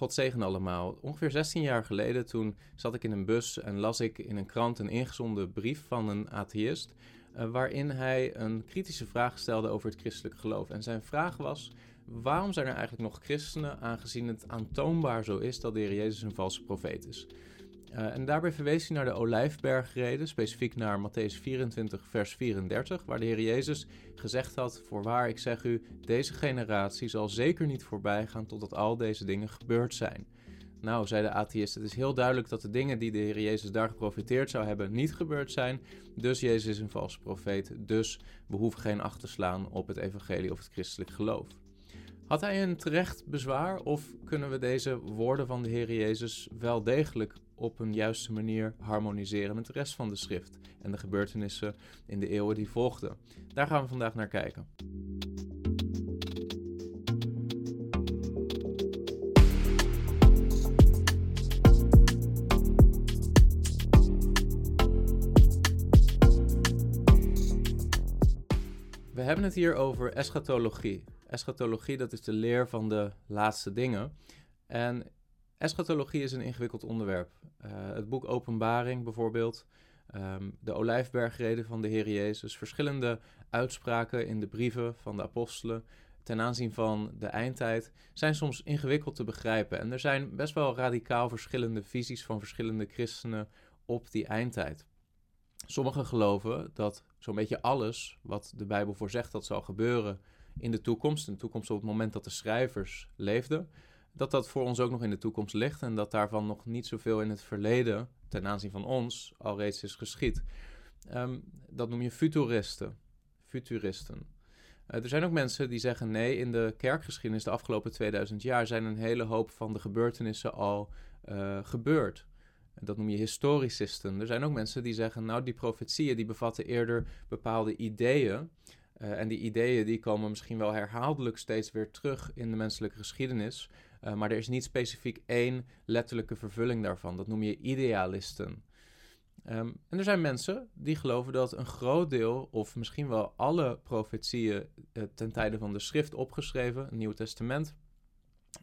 God zegen allemaal. Ongeveer 16 jaar geleden, toen zat ik in een bus en las ik in een krant een ingezonden brief van een atheïst. Uh, waarin hij een kritische vraag stelde over het christelijk geloof. En zijn vraag was: waarom zijn er eigenlijk nog christenen, aangezien het aantoonbaar zo is dat de Heer Jezus een valse profeet is? Uh, en daarbij verwees hij naar de Olijfbergreden, specifiek naar Matthäus 24, vers 34, waar de Heer Jezus gezegd had: Voorwaar, ik zeg u, deze generatie zal zeker niet voorbij gaan totdat al deze dingen gebeurd zijn. Nou, zei de atheïst, het is heel duidelijk dat de dingen die de Heer Jezus daar geprofiteerd zou hebben niet gebeurd zijn. Dus Jezus is een valse profeet, dus we hoeven geen acht te slaan op het evangelie of het christelijk geloof. Had hij een terecht bezwaar of kunnen we deze woorden van de Heer Jezus wel degelijk op een juiste manier harmoniseren met de rest van de schrift en de gebeurtenissen in de eeuwen die volgden? Daar gaan we vandaag naar kijken. We hebben het hier over eschatologie. Eschatologie, dat is de leer van de laatste dingen. En eschatologie is een ingewikkeld onderwerp. Uh, het boek Openbaring bijvoorbeeld, um, de Olijfbergreden van de Heer Jezus, verschillende uitspraken in de brieven van de apostelen ten aanzien van de eindtijd zijn soms ingewikkeld te begrijpen. En er zijn best wel radicaal verschillende visies van verschillende christenen op die eindtijd. Sommigen geloven dat zo'n beetje alles wat de Bijbel voorzegt dat zal gebeuren in de toekomst, in de toekomst op het moment dat de schrijvers leefden, dat dat voor ons ook nog in de toekomst ligt en dat daarvan nog niet zoveel in het verleden ten aanzien van ons al reeds is geschied. Um, dat noem je futuristen. Futuristen. Uh, er zijn ook mensen die zeggen nee, in de kerkgeschiedenis de afgelopen 2000 jaar zijn een hele hoop van de gebeurtenissen al uh, gebeurd. Dat noem je historicisten. Er zijn ook mensen die zeggen, nou, die profetieën die bevatten eerder bepaalde ideeën. Uh, en die ideeën die komen misschien wel herhaaldelijk steeds weer terug in de menselijke geschiedenis. Uh, maar er is niet specifiek één letterlijke vervulling daarvan. Dat noem je idealisten. Um, en er zijn mensen die geloven dat een groot deel, of misschien wel alle profetieën uh, ten tijde van de schrift opgeschreven, het Nieuwe Testament,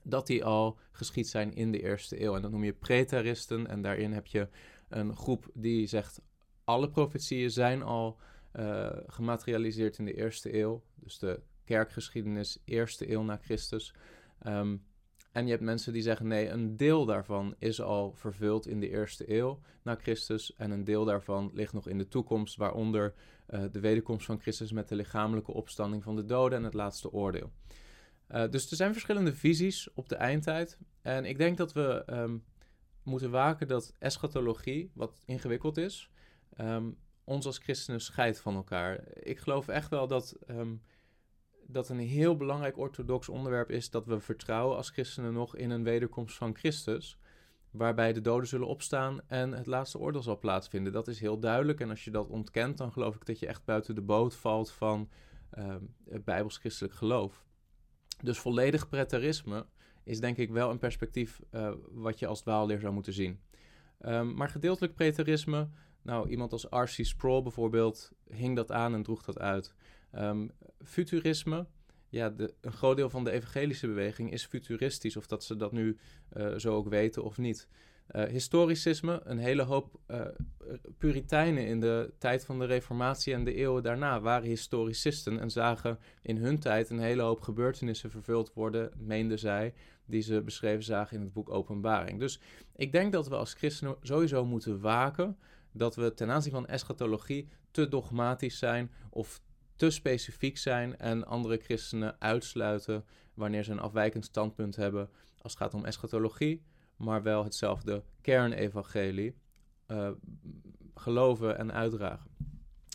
dat die al geschied zijn in de eerste eeuw. En dat noem je preteristen. En daarin heb je een groep die zegt: alle profetieën zijn al uh, gematerialiseerd in de eerste eeuw. Dus de kerkgeschiedenis, eerste eeuw na Christus. Um, en je hebt mensen die zeggen: nee, een deel daarvan is al vervuld in de eerste eeuw na Christus. En een deel daarvan ligt nog in de toekomst, waaronder uh, de wederkomst van Christus met de lichamelijke opstanding van de doden en het laatste oordeel. Uh, dus er zijn verschillende visies op de eindtijd. En ik denk dat we um, moeten waken dat eschatologie, wat ingewikkeld is, um, ons als christenen scheidt van elkaar. Ik geloof echt wel dat, um, dat een heel belangrijk orthodox onderwerp is dat we vertrouwen als christenen nog in een wederkomst van Christus. Waarbij de doden zullen opstaan en het laatste oordeel zal plaatsvinden. Dat is heel duidelijk. En als je dat ontkent, dan geloof ik dat je echt buiten de boot valt van het bijbels-christelijk geloof. Dus volledig preterisme is denk ik wel een perspectief uh, wat je als dwaalleer zou moeten zien. Um, maar gedeeltelijk preterisme, nou iemand als R.C. Sproul bijvoorbeeld hing dat aan en droeg dat uit. Um, futurisme, ja, de, een groot deel van de evangelische beweging is futuristisch, of dat ze dat nu uh, zo ook weten of niet. Uh, historicisme, een hele hoop uh, Puritijnen in de tijd van de Reformatie en de eeuwen daarna waren historicisten en zagen in hun tijd een hele hoop gebeurtenissen vervuld worden, meenden zij, die ze beschreven zagen in het boek Openbaring. Dus ik denk dat we als christenen sowieso moeten waken dat we ten aanzien van eschatologie te dogmatisch zijn of te specifiek zijn en andere christenen uitsluiten wanneer ze een afwijkend standpunt hebben als het gaat om eschatologie maar wel hetzelfde kernevangelie uh, geloven en uitdragen.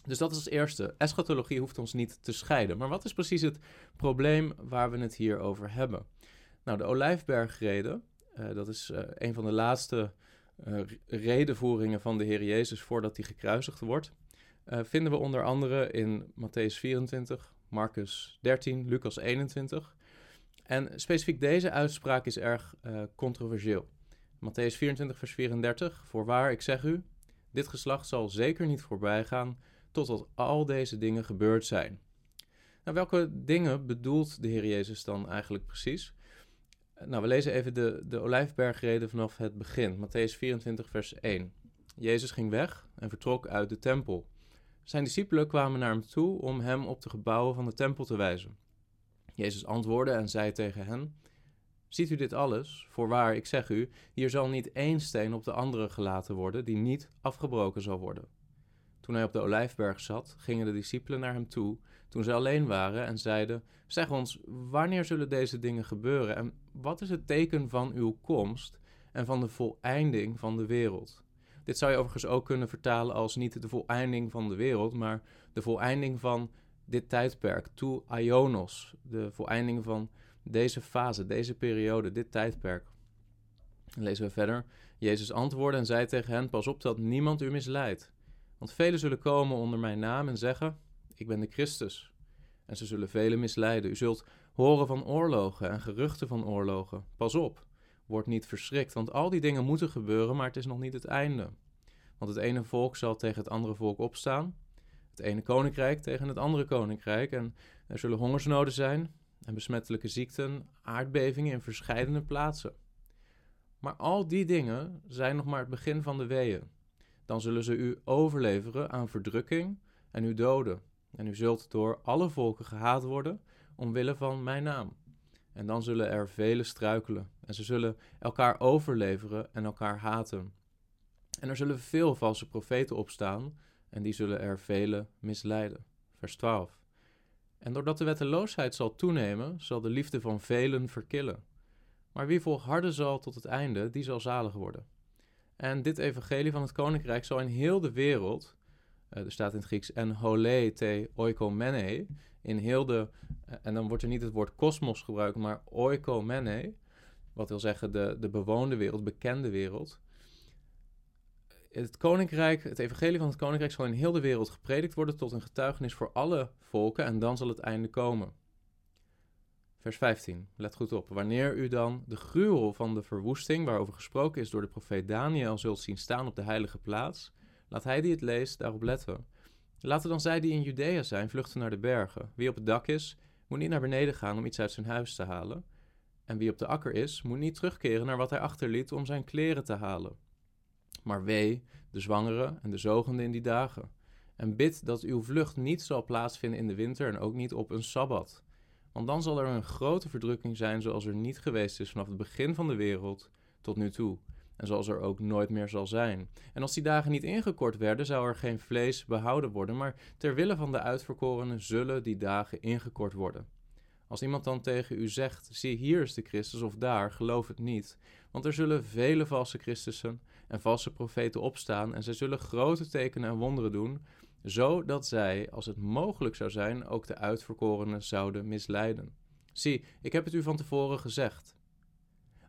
Dus dat is als eerste. Eschatologie hoeft ons niet te scheiden. Maar wat is precies het probleem waar we het hier over hebben? Nou, de Olijfbergreden, uh, dat is uh, een van de laatste redenvoeringen van de Heer Jezus voordat hij gekruisigd wordt. Vinden we onder andere in Matthäus 24, Marcus 13, Lucas 21. En specifiek deze uitspraak is erg uh, controversieel. Matthäus 24, vers 34. Voorwaar, ik zeg u, dit geslacht zal zeker niet voorbij gaan totdat al deze dingen gebeurd zijn. Nou, welke dingen bedoelt de Heer Jezus dan eigenlijk precies? Nou, we lezen even de, de Olijfbergreden vanaf het begin. Matthäus 24, vers 1. Jezus ging weg en vertrok uit de tempel. Zijn discipelen kwamen naar hem toe om hem op de gebouwen van de tempel te wijzen. Jezus antwoordde en zei tegen hen: Ziet u dit alles? Voorwaar, ik zeg u, hier zal niet één steen op de andere gelaten worden die niet afgebroken zal worden. Toen hij op de olijfberg zat, gingen de discipelen naar hem toe, toen ze alleen waren, en zeiden: Zeg ons, wanneer zullen deze dingen gebeuren? En wat is het teken van uw komst en van de voleinding van de wereld? Dit zou je overigens ook kunnen vertalen als niet de voleinding van de wereld, maar de voleinding van dit tijdperk, to Ionos, de voleinding van deze fase, deze periode, dit tijdperk. Lezen we verder. Jezus antwoordde en zei tegen hen: Pas op dat niemand u misleidt. Want velen zullen komen onder mijn naam en zeggen: Ik ben de Christus. En ze zullen velen misleiden. U zult horen van oorlogen en geruchten van oorlogen. Pas op, word niet verschrikt, want al die dingen moeten gebeuren, maar het is nog niet het einde. Want het ene volk zal tegen het andere volk opstaan, het ene koninkrijk tegen het andere koninkrijk, en er zullen hongersnoden zijn en besmettelijke ziekten, aardbevingen in verscheidene plaatsen. Maar al die dingen zijn nog maar het begin van de weeën. Dan zullen ze u overleveren aan verdrukking en u doden. En u zult door alle volken gehaat worden omwille van mijn naam. En dan zullen er velen struikelen en ze zullen elkaar overleveren en elkaar haten. En er zullen veel valse profeten opstaan en die zullen er velen misleiden. Vers 12. En doordat de wetteloosheid zal toenemen, zal de liefde van velen verkillen. Maar wie volharden zal tot het einde, die zal zalig worden. En dit evangelie van het koninkrijk zal in heel de wereld, uh, er staat in het Grieks en hole te oikomene, in heel de, uh, en dan wordt er niet het woord kosmos gebruikt, maar oikomene, wat wil zeggen de, de bewoonde wereld, bekende wereld. Het koninkrijk, het evangelie van het koninkrijk zal in heel de wereld gepredikt worden tot een getuigenis voor alle volken en dan zal het einde komen. Vers 15, let goed op. Wanneer u dan de gruwel van de verwoesting, waarover gesproken is door de profeet Daniel, zult zien staan op de heilige plaats, laat hij die het leest daarop letten. Laten dan zij die in Judea zijn vluchten naar de bergen. Wie op het dak is, moet niet naar beneden gaan om iets uit zijn huis te halen. En wie op de akker is, moet niet terugkeren naar wat hij achterliet om zijn kleren te halen. Maar wee de zwangere en de zogende in die dagen. En bid dat uw vlucht niet zal plaatsvinden in de winter en ook niet op een sabbat want dan zal er een grote verdrukking zijn zoals er niet geweest is vanaf het begin van de wereld tot nu toe. En zoals er ook nooit meer zal zijn. En als die dagen niet ingekort werden, zou er geen vlees behouden worden, maar ter wille van de uitverkorenen zullen die dagen ingekort worden. Als iemand dan tegen u zegt: Zie, hier is de Christus of daar, geloof het niet. Want er zullen vele valse Christussen en valse profeten opstaan, en zij zullen grote tekenen en wonderen doen, zodat zij, als het mogelijk zou zijn, ook de uitverkorenen zouden misleiden. Zie, ik heb het u van tevoren gezegd.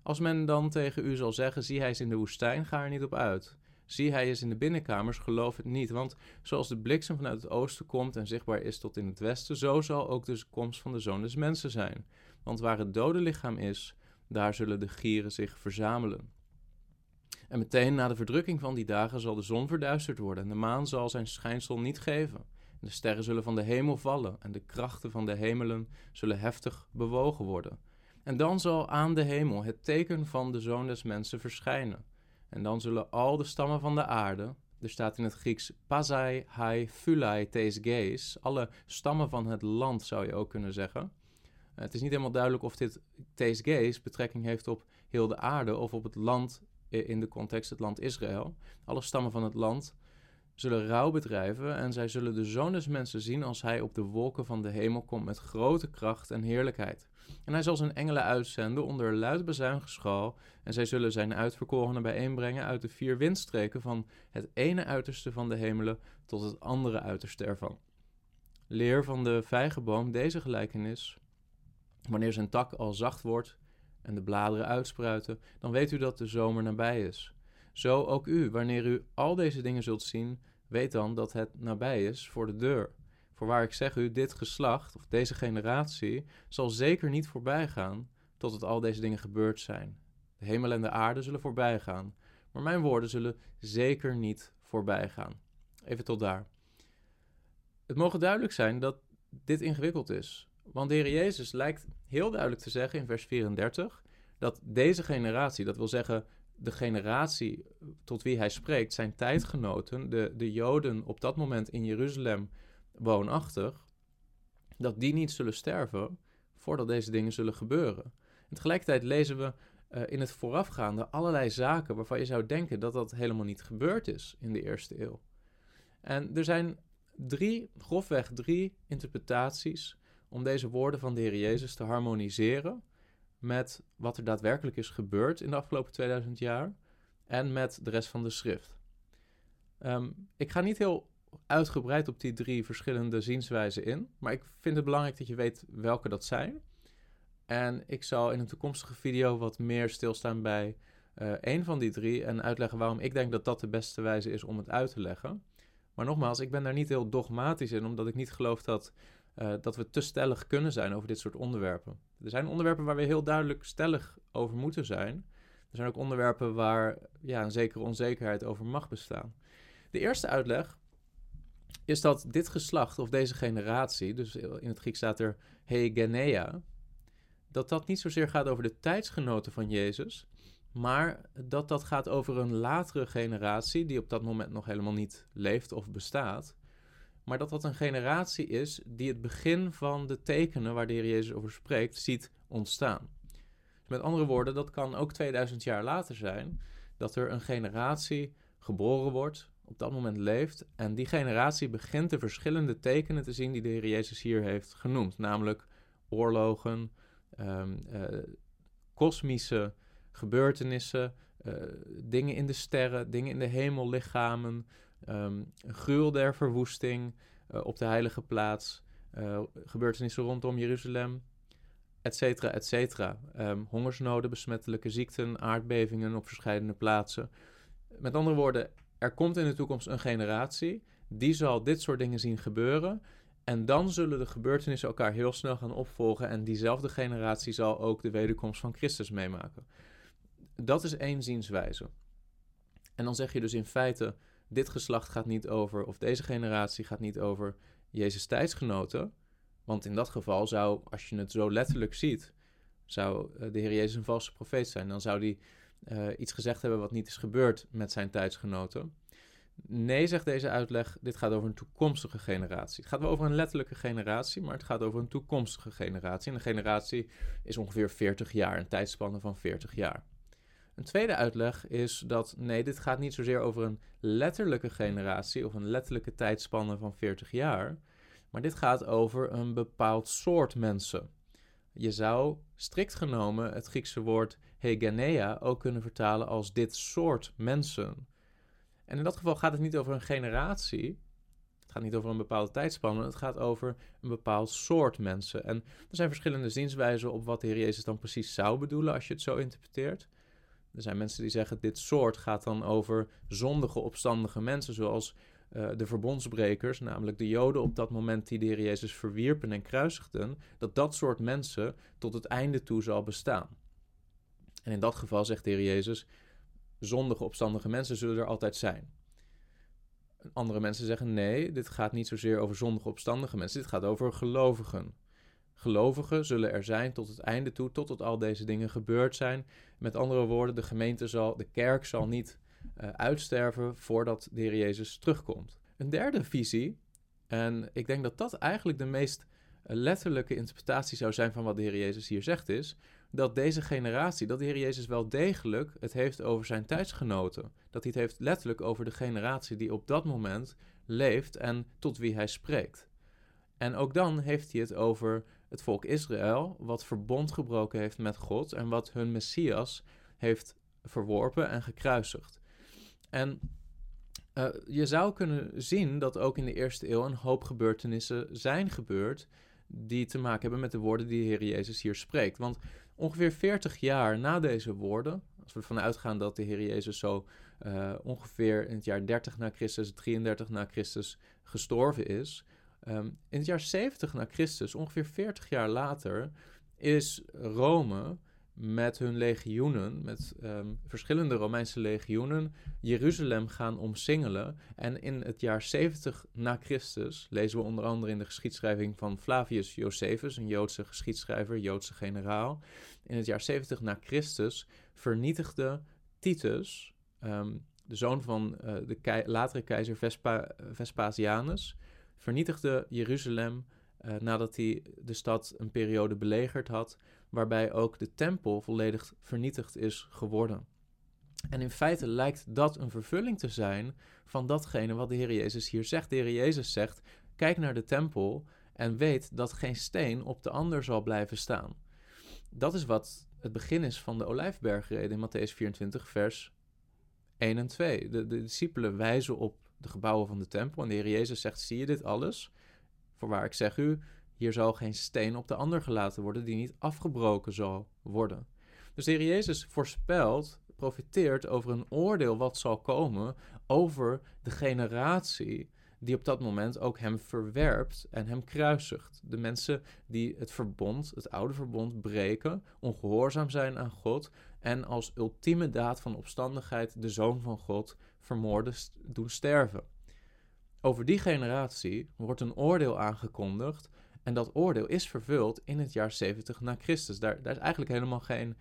Als men dan tegen u zal zeggen: Zie, hij is in de woestijn, ga er niet op uit. Zie, hij is in de binnenkamers, geloof het niet. Want zoals de bliksem vanuit het oosten komt en zichtbaar is tot in het westen, zo zal ook de komst van de zoon des mensen zijn. Want waar het dode lichaam is, daar zullen de gieren zich verzamelen. En meteen na de verdrukking van die dagen zal de zon verduisterd worden en de maan zal zijn schijnsel niet geven. de sterren zullen van de hemel vallen en de krachten van de hemelen zullen heftig bewogen worden. En dan zal aan de hemel het teken van de zoon des mensen verschijnen. En dan zullen al de stammen van de aarde, er staat in het Grieks pasai, hai, phulai, gees, alle stammen van het land zou je ook kunnen zeggen. Het is niet helemaal duidelijk of dit gees betrekking heeft op heel de aarde of op het land in de context het land Israël. Alle stammen van het land zullen rouw bedrijven en zij zullen de zoon des mensen zien als hij op de wolken van de hemel komt met grote kracht en heerlijkheid. En hij zal zijn engelen uitzenden onder luid bezuingeschal en zij zullen zijn uitverkorenen bijeenbrengen uit de vier windstreken van het ene uiterste van de hemelen tot het andere uiterste ervan. Leer van de vijgenboom deze gelijkenis. Wanneer zijn tak al zacht wordt en de bladeren uitspruiten, dan weet u dat de zomer nabij is. Zo ook u, wanneer u al deze dingen zult zien, weet dan dat het nabij is voor de deur. Voorwaar ik zeg u, dit geslacht, of deze generatie, zal zeker niet voorbij gaan tot het al deze dingen gebeurd zijn. De hemel en de aarde zullen voorbij gaan, maar mijn woorden zullen zeker niet voorbij gaan. Even tot daar. Het mogen duidelijk zijn dat dit ingewikkeld is. Want de Heer Jezus lijkt heel duidelijk te zeggen in vers 34 dat deze generatie, dat wil zeggen de generatie tot wie hij spreekt, zijn tijdgenoten, de, de Joden op dat moment in Jeruzalem woonachtig, dat die niet zullen sterven voordat deze dingen zullen gebeuren. En tegelijkertijd lezen we uh, in het voorafgaande allerlei zaken waarvan je zou denken dat dat helemaal niet gebeurd is in de eerste eeuw. En er zijn drie, grofweg drie interpretaties om deze woorden van de Heer Jezus te harmoniseren met wat er daadwerkelijk is gebeurd in de afgelopen 2000 jaar en met de rest van de schrift. Um, ik ga niet heel uitgebreid op die drie verschillende zienswijzen in, maar ik vind het belangrijk dat je weet welke dat zijn. En ik zal in een toekomstige video wat meer stilstaan bij uh, één van die drie en uitleggen waarom ik denk dat dat de beste wijze is om het uit te leggen. Maar nogmaals, ik ben daar niet heel dogmatisch in, omdat ik niet geloof dat, uh, dat we te stellig kunnen zijn over dit soort onderwerpen. Er zijn onderwerpen waar we heel duidelijk stellig over moeten zijn. Er zijn ook onderwerpen waar ja, een zekere onzekerheid over mag bestaan. De eerste uitleg is dat dit geslacht of deze generatie, dus in het Grieks staat er Hegenea, dat dat niet zozeer gaat over de tijdsgenoten van Jezus, maar dat dat gaat over een latere generatie die op dat moment nog helemaal niet leeft of bestaat. Maar dat dat een generatie is die het begin van de tekenen waar de Heer Jezus over spreekt, ziet ontstaan. Met andere woorden, dat kan ook 2000 jaar later zijn dat er een generatie geboren wordt, op dat moment leeft. En die generatie begint de verschillende tekenen te zien die de Heer Jezus hier heeft genoemd. Namelijk oorlogen, um, kosmische gebeurtenissen, uh, dingen in de sterren, dingen in de hemellichamen, um, gruwel der verwoesting uh, op de heilige plaats, gebeurtenissen rondom Jeruzalem, et cetera, et cetera. Um, hongersnoden, besmettelijke ziekten, aardbevingen op verschillende plaatsen. Met andere woorden, er komt in de toekomst een generatie die zal dit soort dingen zien gebeuren. En dan zullen de gebeurtenissen elkaar heel snel gaan opvolgen. En diezelfde generatie zal ook de wederkomst van Christus meemaken. Dat is één zienswijze. En dan zeg je dus in feite: dit geslacht gaat niet over, of deze generatie gaat niet over Jezus' tijdsgenoten. Want in dat geval zou, als je het zo letterlijk ziet, zou eh, de Heer Jezus een valse profeet zijn. Dan zou die uh, iets gezegd hebben wat niet is gebeurd met zijn tijdsgenoten. Nee, zegt deze uitleg, dit gaat over een toekomstige generatie. Het gaat wel over een letterlijke generatie, maar het gaat over een toekomstige generatie. En een generatie is ongeveer 40 jaar, een tijdspanne van 40 jaar. Een tweede uitleg is dat nee, dit gaat niet zozeer over een letterlijke generatie of een letterlijke tijdspanne van 40 jaar, maar dit gaat over een bepaald soort mensen. Je zou strikt genomen het Griekse woord hegenea ook kunnen vertalen als dit soort mensen. En in dat geval gaat het niet over een generatie. Het gaat niet over een bepaalde tijdspanne. Het gaat over een bepaald soort mensen. En er zijn verschillende zienswijzen op wat de Heer Jezus dan precies zou bedoelen als je het zo interpreteert. Er zijn mensen die zeggen dit soort gaat dan over zondige, opstandige mensen, zoals uh, de verbondsbrekers, namelijk de Joden op dat moment die de Heer Jezus verwierpen en kruisigden, dat dat soort mensen tot het einde toe zal bestaan. En in dat geval zegt de Heer Jezus, zondige, opstandige mensen zullen er altijd zijn. Andere mensen zeggen nee, dit gaat niet zozeer over zondige, opstandige mensen, dit gaat over gelovigen. Gelovigen zullen er zijn tot het einde toe, totdat al deze dingen gebeurd zijn. Met andere woorden, de gemeente zal, de kerk zal niet uh, uitsterven voordat de Heer Jezus terugkomt. Een derde visie, en ik denk dat dat eigenlijk de meest eh, letterlijke interpretatie zou zijn van wat de Heer Jezus hier zegt, is dat deze generatie, dat de Heer Jezus wel degelijk het heeft over zijn tijdsgenoten. Dat hij het heeft letterlijk over de generatie die op dat moment leeft en tot wie hij spreekt. En ook dan heeft hij het over het volk Israël, wat verbond gebroken heeft met God en wat hun Messias heeft verworpen en gekruisigd. En uh, je zou kunnen zien dat ook in de eerste eeuw een hoop gebeurtenissen zijn gebeurd die te maken hebben met de woorden die de Heer Jezus hier spreekt. Want ongeveer 40 jaar na deze woorden, als we ervan uitgaan dat de Heer Jezus zo uh, ongeveer in het jaar 30 na Christus, 33 na Christus gestorven is, um, in het jaar 70 na Christus, ongeveer 40 jaar later, is Rome met hun legioenen, met um, verschillende Romeinse legioenen, Jeruzalem gaan omsingelen. En in het jaar 70 na Christus lezen we onder andere in de geschiedschrijving van Flavius Josephus, een Joodse geschiedschrijver, Joodse generaal. in het jaar 70 na Christus, vernietigde Titus, ehm, de zoon van uh, de latere keizer Vespa Vespasianus, vernietigde Jeruzalem uh, nadat hij de stad een periode belegerd had, waarbij ook de tempel volledig vernietigd is geworden. En in feite lijkt dat een vervulling te zijn van datgene wat de Heer Jezus hier zegt. De Heer Jezus zegt: Kijk naar de tempel en weet dat geen steen op de ander zal blijven staan. Dat is wat het begin is van de Olijfbergreden in Matthäus 24, vers 1 en 2. De, de discipelen wijzen op de gebouwen van de tempel en de Heer Jezus zegt: Zie je dit alles? Voorwaar ik zeg u, hier zal geen steen op de ander gelaten worden die niet afgebroken zal worden. Dus de Heer Jezus voorspelt, profiteert over een oordeel wat zal komen over de generatie die op dat moment ook hem verwerpt en hem kruisigt. De mensen die het verbond, het oude verbond, breken, ongehoorzaam zijn aan God en als ultieme daad van opstandigheid de zoon van God vermoorden, doen sterven. Over die generatie wordt een oordeel aangekondigd en dat oordeel is vervuld in het jaar 70 na Christus. Daar, daar is eigenlijk helemaal geen,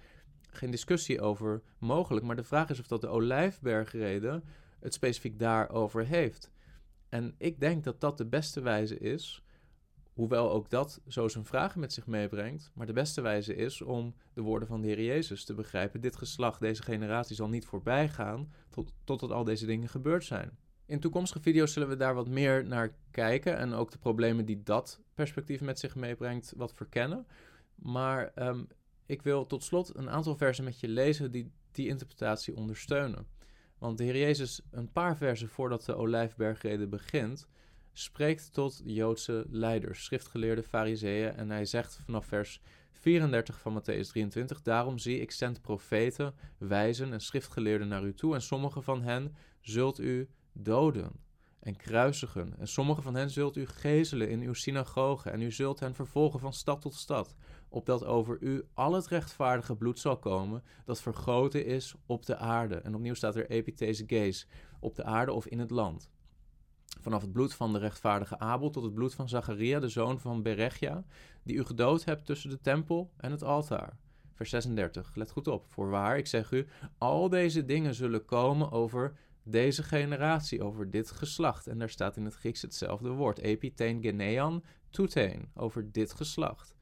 geen discussie over mogelijk, maar de vraag is of dat de Olijfbergrede het specifiek daarover heeft. En ik denk dat dat de beste wijze is, hoewel ook dat zo zijn vragen met zich meebrengt, maar de beste wijze is om de woorden van de Heer Jezus te begrijpen. Dit geslacht, deze generatie zal niet voorbij gaan tot, totdat al deze dingen gebeurd zijn. In toekomstige video's zullen we daar wat meer naar kijken en ook de problemen die dat perspectief met zich meebrengt wat verkennen. Maar um, ik wil tot slot een aantal versen met je lezen die die interpretatie ondersteunen. Want de Heer Jezus, een paar versen voordat de Olijfbergrede begint, spreekt tot Joodse leiders, schriftgeleerde fariseeën. En hij zegt vanaf vers 34 van Matthäus 23: Daarom zie ik zend profeten, wijzen en schriftgeleerden naar u toe, en sommige van hen zult u doden en kruisigen. En sommige van hen zult u gezelen in uw synagoge, en u zult hen vervolgen van stad tot stad, opdat over u al het rechtvaardige bloed zal komen, dat vergoten is op de aarde. En opnieuw staat er epithese gees, op de aarde of in het land. Vanaf het bloed van de rechtvaardige Abel tot het bloed van Zacharia, de zoon van Berechia, die u gedood hebt tussen de tempel en het altaar. Vers 36, let goed op. Voorwaar, ik zeg u, al deze dingen zullen komen over deze generatie, over dit geslacht. En daar staat in het Grieks hetzelfde woord, epiteen genean toeteen, over dit geslacht.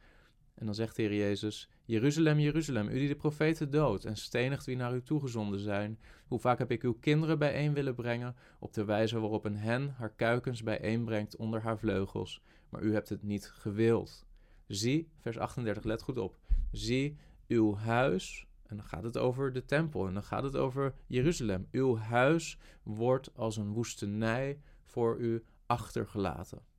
En dan zegt de Heer Jezus, Jeruzalem, Jeruzalem, u die de profeten doodt en stenigt wie naar u toegezonden zijn. Hoe vaak heb ik uw kinderen bijeen willen brengen, op de wijze waarop een hen haar kuikens bijeenbrengt onder haar vleugels, maar u hebt het niet gewild. Zie, vers 38, let goed op. Zie, uw huis en dan gaat het over de tempel en dan gaat het over Jeruzalem. Uw huis wordt als een woestenij voor u achtergelaten.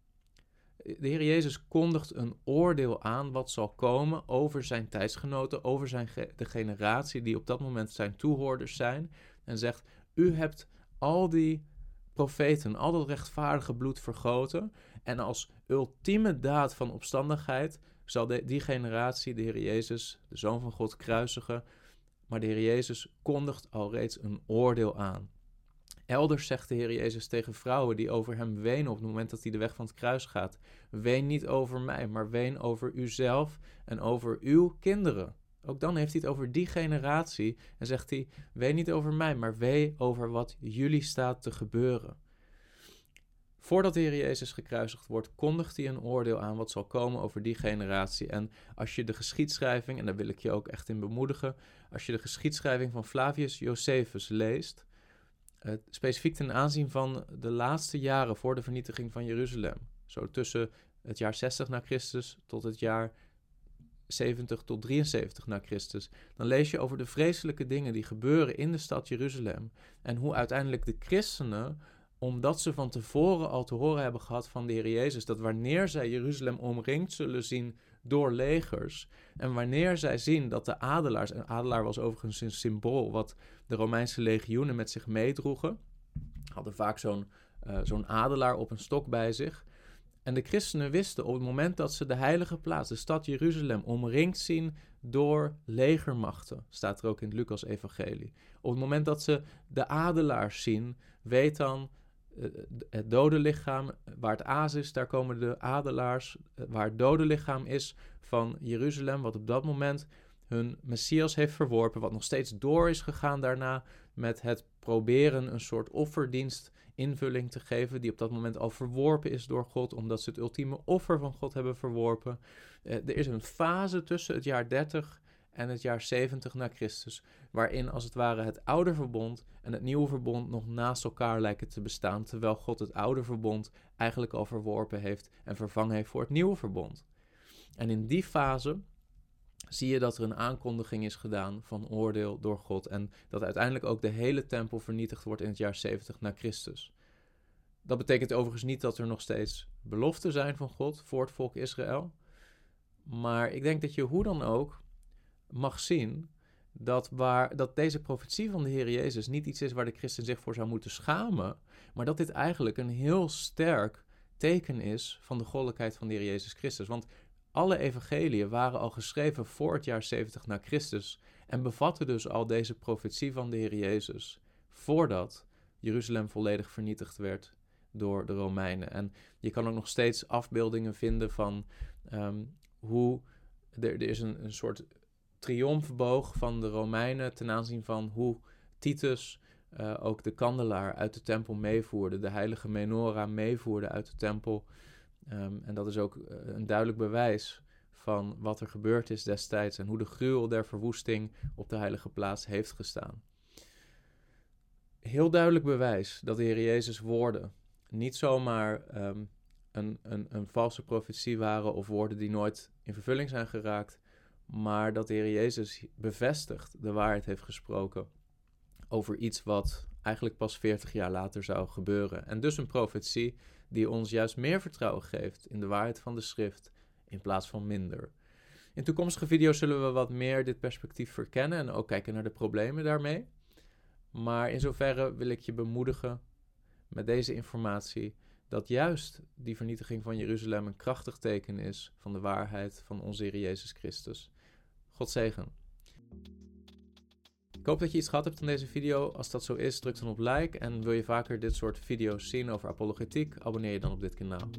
De Heer Jezus kondigt een oordeel aan wat zal komen over zijn tijdsgenoten, over zijn de generatie die op dat moment zijn toehoorders zijn. En zegt: U hebt al die profeten, al dat rechtvaardige bloed vergoten. En als ultieme daad van opstandigheid zal die generatie de Heer Jezus, de Zoon van God, kruisigen maar de Heer Jezus kondigt al reeds een oordeel aan. Elders zegt de Heer Jezus tegen vrouwen die over hem wenen op het moment dat hij de weg van het kruis gaat: Ween niet over mij, maar ween over uzelf en over uw kinderen. Ook dan heeft hij het over die generatie en zegt hij: Ween niet over mij, maar wee over wat jullie staat te gebeuren. Voordat de Heer Jezus gekruisigd wordt, kondigt hij een oordeel aan wat zal komen over die generatie. En als je de geschiedschrijving, en daar wil ik je ook echt in bemoedigen, als je de geschiedschrijving van Flavius Josephus leest, uh, specifiek ten aanzien van de laatste jaren voor de vernietiging van Jeruzalem, zo tussen het jaar 60 na Christus tot het jaar 70 tot 73 na Christus, dan lees je over de vreselijke dingen die gebeuren in de stad Jeruzalem en hoe uiteindelijk de christenen omdat ze van tevoren al te horen hebben gehad van de Heer Jezus dat wanneer zij Jeruzalem omringd zullen zien door legers en wanneer zij zien dat de adelaars, en adelaar was overigens een symbool wat de Romeinse legioenen met zich meedroegen, hadden vaak zo'n uh, zo'n adelaar op een stok bij zich. En de christenen wisten op het moment dat ze de heilige plaats, de stad Jeruzalem, omringd zien door legermachten, staat er ook in het Lucas-evangelie. Op het moment dat ze de adelaars zien, weet dan eh, het dode lichaam, waar het aas is, daar komen de adelaars. Eh, waar het dode lichaam is van Jeruzalem, wat op dat moment hun Messias heeft verworpen, wat nog steeds door is gegaan daarna met het proberen een soort offerdienst invulling te geven, die op dat moment al verworpen is door God, omdat ze het ultieme offer van God hebben verworpen. Uh, er is een fase tussen het jaar 30 en het jaar 70 na Christus, waarin als het ware het oude verbond en het nieuwe verbond nog naast elkaar lijken te bestaan, terwijl God het oude verbond eigenlijk al verworpen heeft en vervangen heeft voor het nieuwe verbond. En in die fase zie je dat er een aankondiging is gedaan van oordeel door God en dat uiteindelijk ook de hele tempel vernietigd wordt in het jaar 70 na Christus. Dat betekent overigens niet dat er nog steeds beloften zijn van God voor het volk Israël. Maar ik denk dat je hoe dan ook mag zien dat, waar, dat deze profetie van de Heer Jezus niet iets is waar de christen zich voor zou moeten schamen, maar dat dit eigenlijk een heel sterk teken is van de goddelijkheid van de Heer Jezus Christus. Want alle evangeliën waren al geschreven voor het jaar 70 na Christus en bevatten dus al deze profetie van de Heer Jezus voordat Jeruzalem volledig vernietigd werd door de Romeinen. En je kan ook nog steeds afbeeldingen vinden van ehm, hoe er, er is een, een soort triomfboog van de Romeinen ten aanzien van hoe Titus uh, ook de kandelaar uit de tempel meevoerde, de heilige menorah meevoerde uit de tempel. Um, en dat is ook uh, een duidelijk bewijs van wat er gebeurd is destijds en hoe de gruwel der verwoesting op de heilige plaats heeft gestaan. Heel duidelijk bewijs dat de Heer Jezus' woorden niet zomaar um, een, een, een valse profetie waren of woorden die nooit in vervulling zijn geraakt, maar dat de Heer Jezus bevestigt de waarheid heeft gesproken over iets wat eigenlijk pas 40 jaar later zou gebeuren. En dus een profetie die ons juist meer vertrouwen geeft in de waarheid van de schrift in plaats van minder. In toekomstige video's zullen we wat meer dit perspectief verkennen en ook kijken naar de problemen daarmee. Maar in zoverre wil ik je bemoedigen met deze informatie dat juist die vernietiging van Jeruzalem een krachtig teken is van de waarheid van onze Heer Jezus Christus. God. Ik hoop dat je iets gehad hebt van deze video. Als dat zo is, druk dan op like. En wil je vaker dit soort video's zien over apologetiek, abonneer je dan op dit kanaal.